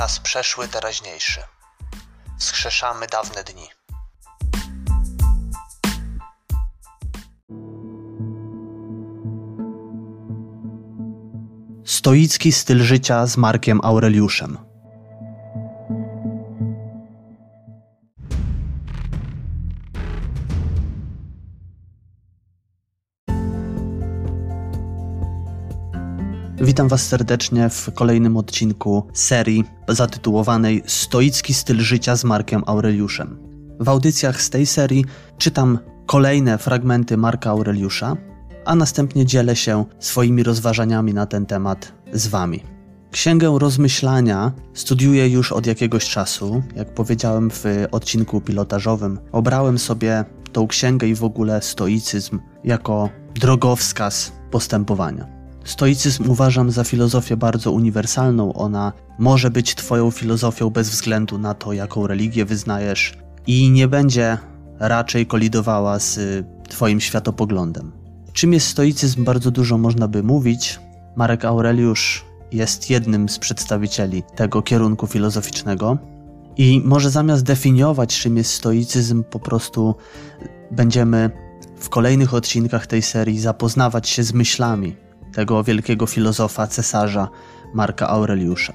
czas przeszły, teraźniejszy. Wskrzeszamy dawne dni. Stoicki styl życia z Markiem Aureliuszem. Witam Was serdecznie w kolejnym odcinku serii zatytułowanej Stoicki styl życia z Markiem Aureliuszem. W audycjach z tej serii czytam kolejne fragmenty Marka Aureliusza, a następnie dzielę się swoimi rozważaniami na ten temat z Wami. Księgę rozmyślania studiuję już od jakiegoś czasu. Jak powiedziałem w odcinku pilotażowym, obrałem sobie tą księgę i w ogóle stoicyzm jako drogowskaz postępowania. Stoicyzm uważam za filozofię bardzo uniwersalną. Ona może być Twoją filozofią bez względu na to, jaką religię wyznajesz, i nie będzie raczej kolidowała z Twoim światopoglądem. Czym jest stoicyzm, bardzo dużo można by mówić. Marek Aureliusz jest jednym z przedstawicieli tego kierunku filozoficznego. I może zamiast definiować, czym jest stoicyzm, po prostu będziemy w kolejnych odcinkach tej serii zapoznawać się z myślami tego wielkiego filozofa, cesarza Marka Aureliusza.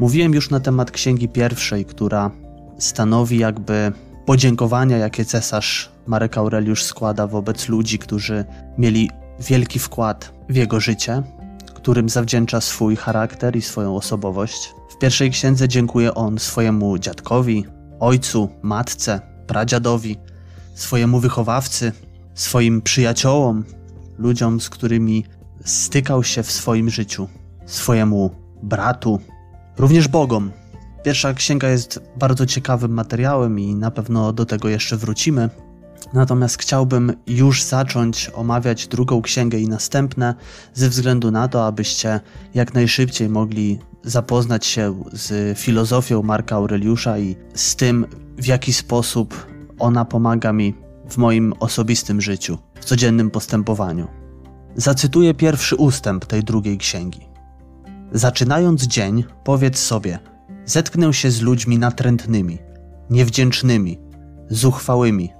Mówiłem już na temat księgi pierwszej, która stanowi jakby podziękowania, jakie cesarz Marek Aureliusz składa wobec ludzi, którzy mieli wielki wkład w jego życie, którym zawdzięcza swój charakter i swoją osobowość. W pierwszej księdze dziękuje on swojemu dziadkowi, ojcu, matce, pradziadowi, swojemu wychowawcy, swoim przyjaciołom, ludziom, z którymi stykał się w swoim życiu, swojemu bratu, również Bogom. Pierwsza księga jest bardzo ciekawym materiałem i na pewno do tego jeszcze wrócimy. Natomiast chciałbym już zacząć omawiać drugą księgę i następne, ze względu na to, abyście jak najszybciej mogli zapoznać się z filozofią Marka Aureliusza i z tym, w jaki sposób ona pomaga mi w moim osobistym życiu, w codziennym postępowaniu. Zacytuję pierwszy ustęp tej drugiej księgi. Zaczynając dzień, powiedz sobie: Zetknę się z ludźmi natrętnymi, niewdzięcznymi, zuchwałymi,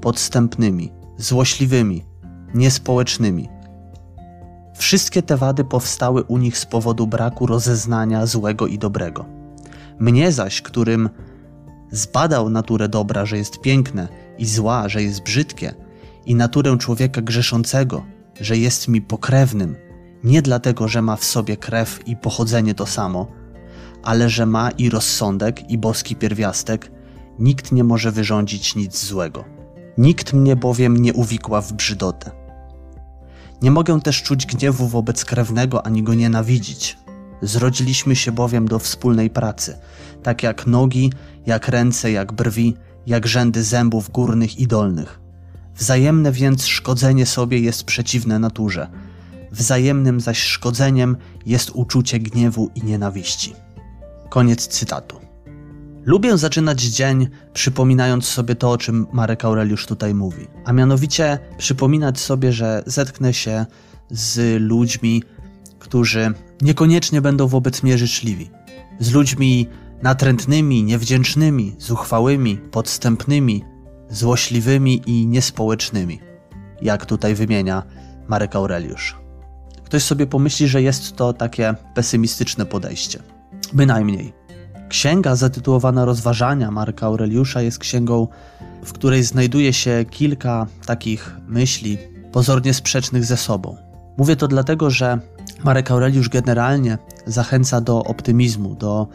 podstępnymi, złośliwymi, niespołecznymi. Wszystkie te wady powstały u nich z powodu braku rozeznania złego i dobrego. Mnie zaś, którym zbadał naturę dobra, że jest piękne, i zła, że jest brzydkie, i naturę człowieka grzeszącego, że jest mi pokrewnym, nie dlatego, że ma w sobie krew i pochodzenie to samo, ale że ma i rozsądek, i boski pierwiastek, nikt nie może wyrządzić nic złego. Nikt mnie bowiem nie uwikła w brzydotę. Nie mogę też czuć gniewu wobec krewnego ani go nienawidzić. Zrodziliśmy się bowiem do wspólnej pracy, tak jak nogi, jak ręce, jak brwi, jak rzędy zębów górnych i dolnych. Wzajemne więc szkodzenie sobie jest przeciwne naturze. Wzajemnym zaś szkodzeniem jest uczucie gniewu i nienawiści. Koniec cytatu. Lubię zaczynać dzień przypominając sobie to, o czym Marek Aureliusz tutaj mówi, a mianowicie przypominać sobie, że zetknę się z ludźmi, którzy niekoniecznie będą wobec mnie życzliwi, z ludźmi natrętnymi, niewdzięcznymi, zuchwałymi, podstępnymi, złośliwymi i niespołecznymi, jak tutaj wymienia Marek Aureliusz. Ktoś sobie pomyśli, że jest to takie pesymistyczne podejście. Bynajmniej. Księga zatytułowana Rozważania Marka Aureliusza jest księgą, w której znajduje się kilka takich myśli pozornie sprzecznych ze sobą. Mówię to dlatego, że Marek Aureliusz generalnie zachęca do optymizmu, do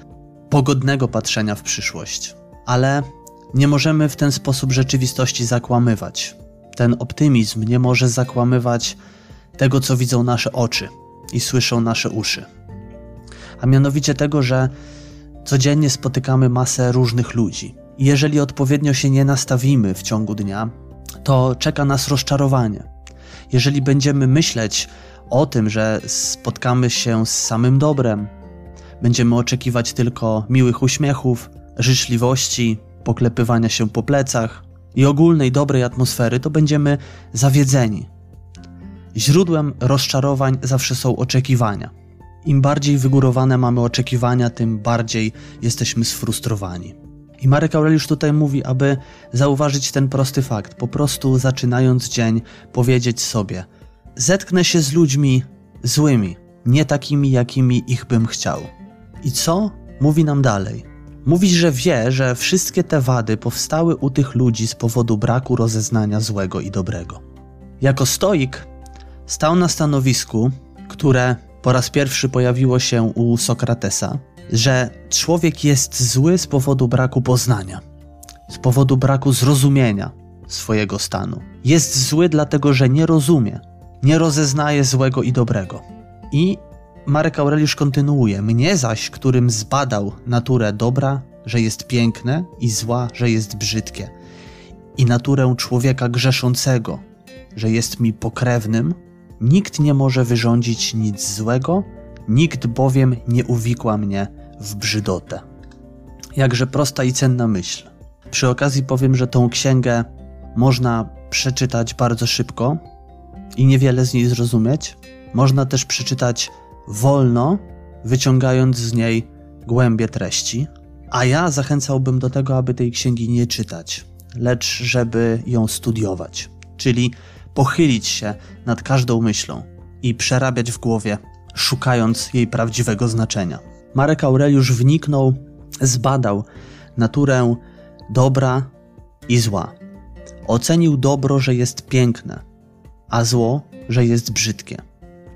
pogodnego patrzenia w przyszłość, ale nie możemy w ten sposób rzeczywistości zakłamywać. Ten optymizm nie może zakłamywać tego, co widzą nasze oczy i słyszą nasze uszy. A mianowicie tego, że codziennie spotykamy masę różnych ludzi. I jeżeli odpowiednio się nie nastawimy w ciągu dnia, to czeka nas rozczarowanie. Jeżeli będziemy myśleć o tym, że spotkamy się z samym dobrem, będziemy oczekiwać tylko miłych uśmiechów, życzliwości, poklepywania się po plecach i ogólnej dobrej atmosfery, to będziemy zawiedzeni. Źródłem rozczarowań zawsze są oczekiwania. im bardziej wygórowane mamy oczekiwania, tym bardziej jesteśmy sfrustrowani. I Marek Aureliusz tutaj mówi, aby zauważyć ten prosty fakt, po prostu zaczynając dzień, powiedzieć sobie: Zetknę się z ludźmi złymi, nie takimi, jakimi ich bym chciał. I co mówi nam dalej? Mówi, że wie, że wszystkie te wady powstały u tych ludzi z powodu braku rozeznania złego i dobrego. Jako stoik stał na stanowisku, które po raz pierwszy pojawiło się u Sokratesa, że człowiek jest zły z powodu braku poznania, z powodu braku zrozumienia swojego stanu. Jest zły dlatego, że nie rozumie, nie rozeznaje złego i dobrego. I Marek Aureliusz kontynuuje: Mnie zaś, którym zbadał naturę dobra, że jest piękne, i zła, że jest brzydkie, i naturę człowieka grzeszącego, że jest mi pokrewnym, nikt nie może wyrządzić nic złego, nikt bowiem nie uwikła mnie w brzydotę. Jakże prosta i cenna myśl. Przy okazji powiem, że tą księgę można przeczytać bardzo szybko i niewiele z niej zrozumieć. Można też przeczytać wolno, wyciągając z niej głębie treści. A ja zachęcałbym do tego, aby tej księgi nie czytać, lecz żeby ją studiować, czyli pochylić się nad każdą myślą i przerabiać w głowie, szukając jej prawdziwego znaczenia. Marek Aureliusz wniknął, zbadał naturę dobra i zła. Ocenił dobro, że jest piękne, a zło, że jest brzydkie.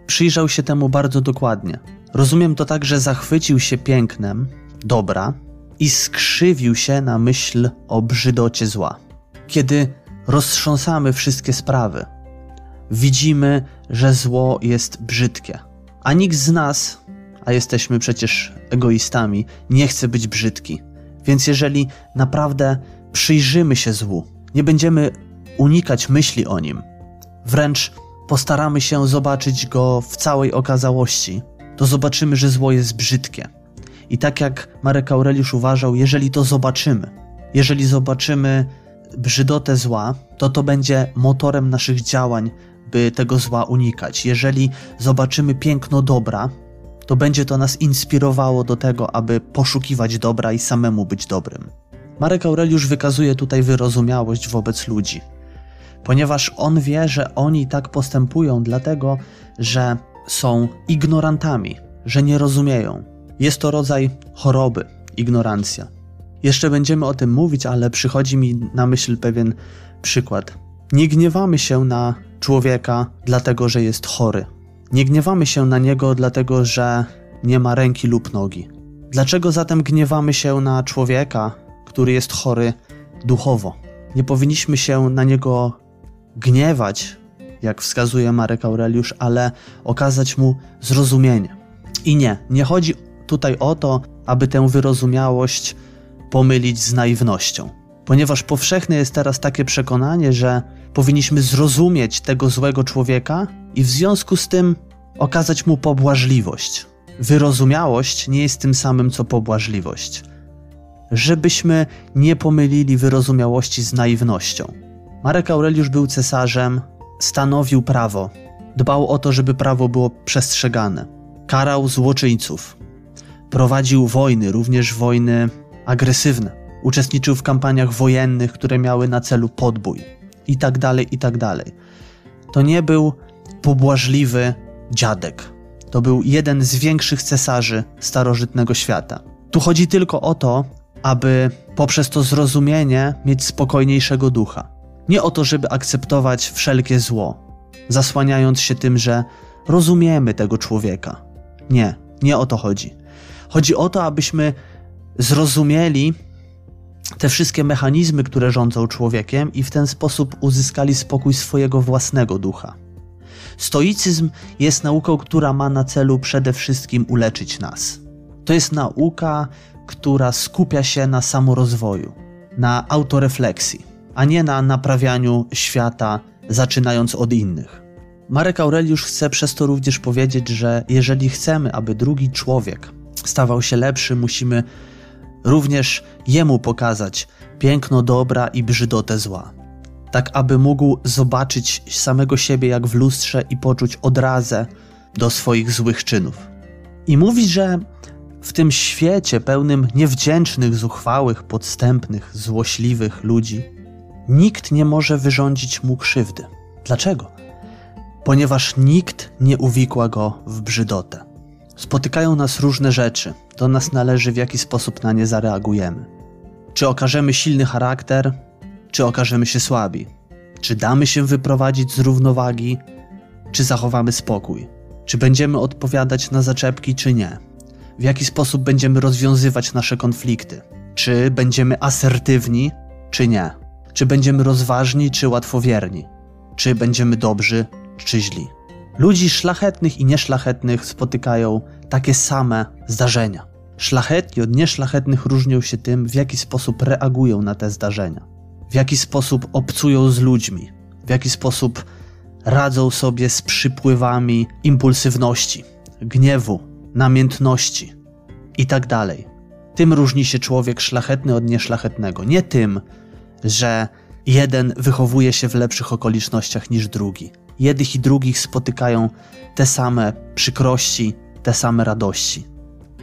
Przyjrzał się temu bardzo dokładnie. Rozumiem to tak, że zachwycił się pięknem dobra i skrzywił się na myśl o brzydocie zła. Kiedy roztrząsamy wszystkie sprawy, widzimy, że zło jest brzydkie. A nikt z nas, a jesteśmy przecież egoistami, nie chce być brzydki. Więc jeżeli naprawdę przyjrzymy się złu, nie będziemy unikać myśli o nim, wręcz postaramy się zobaczyć go w całej okazałości, to zobaczymy, że zło jest brzydkie. I tak jak Marek Aureliusz uważał, jeżeli to zobaczymy, jeżeli zobaczymy brzydotę zła, to to będzie motorem naszych działań, by tego zła unikać. Jeżeli zobaczymy piękno dobra, to będzie to nas inspirowało do tego, aby poszukiwać dobra i samemu być dobrym. Marek Aureliusz wykazuje tutaj wyrozumiałość wobec ludzi, ponieważ on wie, że oni tak postępują, dlatego że są ignorantami, że nie rozumieją. Jest to rodzaj choroby, ignorancja. Jeszcze będziemy o tym mówić, ale przychodzi mi na myśl pewien przykład. Nie gniewamy się na człowieka dlatego, że jest chory. Nie gniewamy się na niego dlatego, że nie ma ręki lub nogi. Dlaczego zatem gniewamy się na człowieka, który jest chory duchowo? Nie powinniśmy się na niego gniewać, jak wskazuje Marek Aureliusz, ale okazać mu zrozumienie. I nie, nie chodzi tutaj o to, aby tę wyrozumiałość pomylić z naiwnością. Ponieważ powszechne jest teraz takie przekonanie, że powinniśmy zrozumieć tego złego człowieka i w związku z tym okazać mu pobłażliwość. Wyrozumiałość nie jest tym samym co pobłażliwość. Żebyśmy nie pomylili wyrozumiałości z naiwnością. Marek Aureliusz był cesarzem, stanowił prawo, dbał o to, żeby prawo było przestrzegane, karał złoczyńców, prowadził wojny, również wojny agresywne, uczestniczył w kampaniach wojennych, które miały na celu podbój i tak dalej, i tak. To nie był pobłażliwy dziadek. To był jeden z większych cesarzy starożytnego świata. Tu chodzi tylko o to, aby poprzez to zrozumienie mieć spokojniejszego ducha. Nie o to, żeby akceptować wszelkie zło, zasłaniając się tym, że rozumiemy tego człowieka. Nie, nie o to chodzi. Chodzi o to, abyśmy zrozumieli te wszystkie mechanizmy, które rządzą człowiekiem, i w ten sposób uzyskali spokój swojego własnego ducha. Stoicyzm jest nauką, która ma na celu przede wszystkim uleczyć nas. To jest nauka, która skupia się na samorozwoju, na autorefleksji, a nie na naprawianiu świata, zaczynając od innych. Marek Aureliusz chce przez to również powiedzieć, że jeżeli chcemy, aby drugi człowiek stawał się lepszy, musimy również jemu pokazać piękno dobra i brzydotę zła. Tak, aby mógł zobaczyć samego siebie jak w lustrze i poczuć odrazę do swoich złych czynów. I mówi, że w tym świecie pełnym niewdzięcznych, zuchwałych, podstępnych, złośliwych ludzi nikt nie może wyrządzić mu krzywdy. Dlaczego? Ponieważ nikt nie uwikła go w brzydotę. Spotykają nas różne rzeczy, do nas należy w jaki sposób na nie zareagujemy. Czy okażemy silny charakter, czy okażemy się słabi? Czy damy się wyprowadzić z równowagi, czy zachowamy spokój? Czy będziemy odpowiadać na zaczepki, czy nie? W jaki sposób będziemy rozwiązywać nasze konflikty? Czy będziemy asertywni, czy nie? Czy będziemy rozważni, czy łatwowierni? Czy będziemy dobrzy, czy źli? Ludzi szlachetnych i nieszlachetnych spotykają takie same zdarzenia. Szlachetni od nieszlachetnych różnią się tym, w jaki sposób reagują na te zdarzenia, w jaki sposób obcują z ludźmi, w jaki sposób radzą sobie z przypływami impulsywności, gniewu, namiętności itd. Tak tym różni się człowiek szlachetny od nieszlachetnego. Nie tym, że jeden wychowuje się w lepszych okolicznościach niż drugi. Jednych i drugich spotykają te same przykrości, te same radości.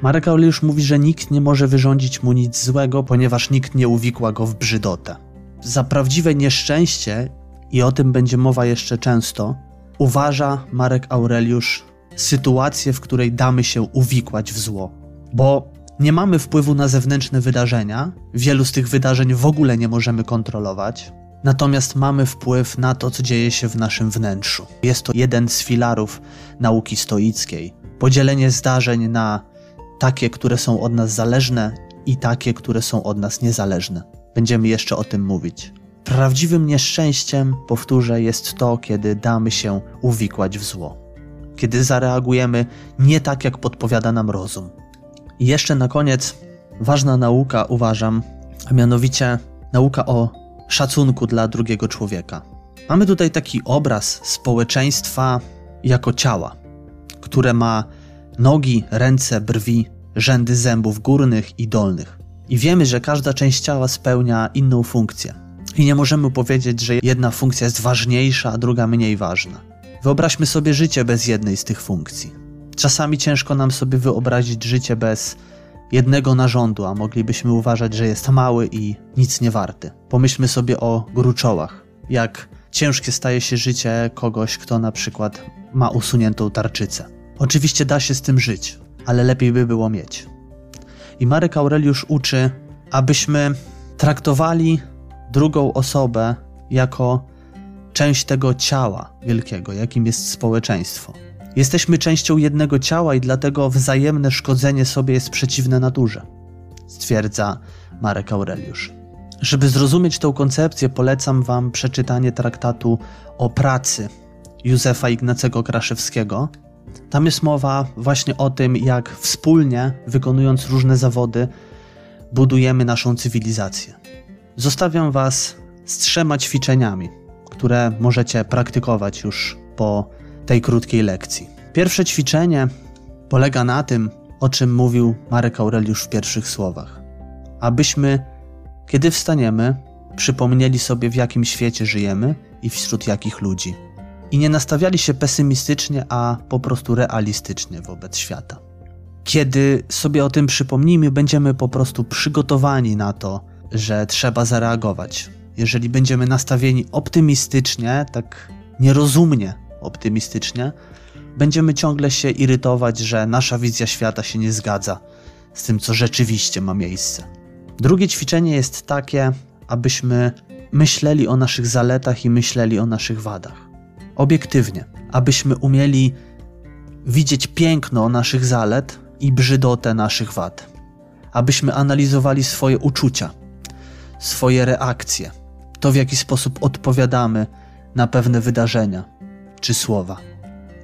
Marek Aureliusz mówi, że nikt nie może wyrządzić mu nic złego, ponieważ nikt nie uwikła go w brzydotę. Za prawdziwe nieszczęście, i o tym będzie mowa jeszcze często, uważa Marek Aureliusz sytuację, w której damy się uwikłać w zło. Bo nie mamy wpływu na zewnętrzne wydarzenia, wielu z tych wydarzeń w ogóle nie możemy kontrolować, natomiast mamy wpływ na to, co dzieje się w naszym wnętrzu. Jest to jeden z filarów nauki stoickiej. Podzielenie zdarzeń na takie, które są od nas zależne i takie, które są od nas niezależne. Będziemy jeszcze o tym mówić. Prawdziwym nieszczęściem, powtórzę, jest to, kiedy damy się uwikłać w zło. Kiedy zareagujemy nie tak, jak podpowiada nam rozum. I jeszcze na koniec ważna nauka, uważam, a mianowicie nauka o szacunku dla drugiego człowieka. Mamy tutaj taki obraz społeczeństwa jako ciała, które ma nogi, ręce, brwi, rzędy zębów górnych i dolnych. I wiemy, że każda część ciała spełnia inną funkcję. I nie możemy powiedzieć, że jedna funkcja jest ważniejsza, a druga mniej ważna. Wyobraźmy sobie życie bez jednej z tych funkcji. Czasami ciężko nam sobie wyobrazić życie bez jednego narządu, a moglibyśmy uważać, że jest mały i nic nie warty. Pomyślmy sobie o gruczołach. Jak ciężkie staje się życie kogoś, kto na przykład ma usuniętą tarczycę. Oczywiście da się z tym żyć, ale lepiej by było mieć. I Marek Aureliusz uczy, abyśmy traktowali drugą osobę jako część tego ciała wielkiego, jakim jest społeczeństwo. Jesteśmy częścią jednego ciała i dlatego wzajemne szkodzenie sobie jest przeciwne naturze, stwierdza Marek Aureliusz. Żeby zrozumieć tę koncepcję, polecam Wam przeczytanie traktatu o pracy Józefa Ignacego Kraszewskiego. Tam jest mowa właśnie o tym, jak wspólnie, wykonując różne zawody, budujemy naszą cywilizację. Zostawiam Was z trzema ćwiczeniami, które możecie praktykować już po tej krótkiej lekcji. Pierwsze ćwiczenie polega na tym, o czym mówił Marek Aureliusz w pierwszych słowach. Abyśmy, kiedy wstaniemy, przypomnieli sobie, w jakim świecie żyjemy i wśród jakich ludzi. I nie nastawiali się pesymistycznie, a po prostu realistycznie wobec świata. Kiedy sobie o tym przypomnimy, będziemy po prostu przygotowani na to, że trzeba zareagować. Jeżeli będziemy nastawieni optymistycznie, tak nierozumnie optymistycznie, będziemy ciągle się irytować, że nasza wizja świata się nie zgadza z tym, co rzeczywiście ma miejsce. Drugie ćwiczenie jest takie, abyśmy myśleli o naszych zaletach i myśleli o naszych wadach. Obiektywnie, abyśmy umieli widzieć piękno naszych zalet i brzydotę naszych wad. Abyśmy analizowali swoje uczucia, swoje reakcje, to w jaki sposób odpowiadamy na pewne wydarzenia czy słowa.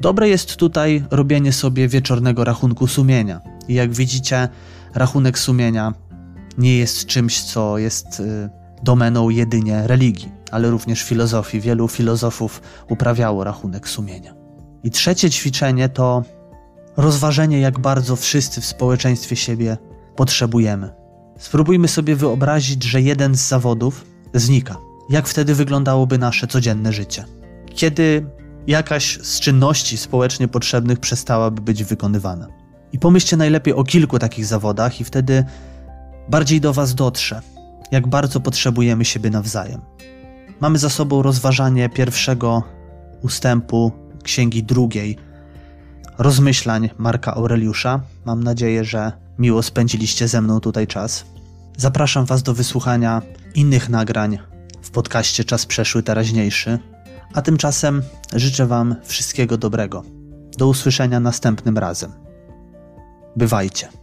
Dobre jest tutaj robienie sobie wieczornego rachunku sumienia. I jak widzicie, rachunek sumienia nie jest czymś, co jest y, domeną jedynie religii, ale również filozofii. Wielu filozofów uprawiało rachunek sumienia. I trzecie ćwiczenie to rozważenie, jak bardzo wszyscy w społeczeństwie siebie potrzebujemy. Spróbujmy sobie wyobrazić, że jeden z zawodów znika. Jak wtedy wyglądałoby nasze codzienne życie? Kiedy jakaś z czynności społecznie potrzebnych przestałaby być wykonywana. I pomyślcie najlepiej o kilku takich zawodach, i wtedy bardziej do Was dotrze, jak bardzo potrzebujemy siebie nawzajem. Mamy za sobą rozważanie pierwszego ustępu księgi drugiej, rozmyślań Marka Aureliusza. Mam nadzieję, że miło spędziliście ze mną tutaj czas. Zapraszam Was do wysłuchania innych nagrań w podcaście Czas Przeszły Teraźniejszy, a tymczasem życzę Wam wszystkiego dobrego. Do usłyszenia następnym razem. Bywajcie.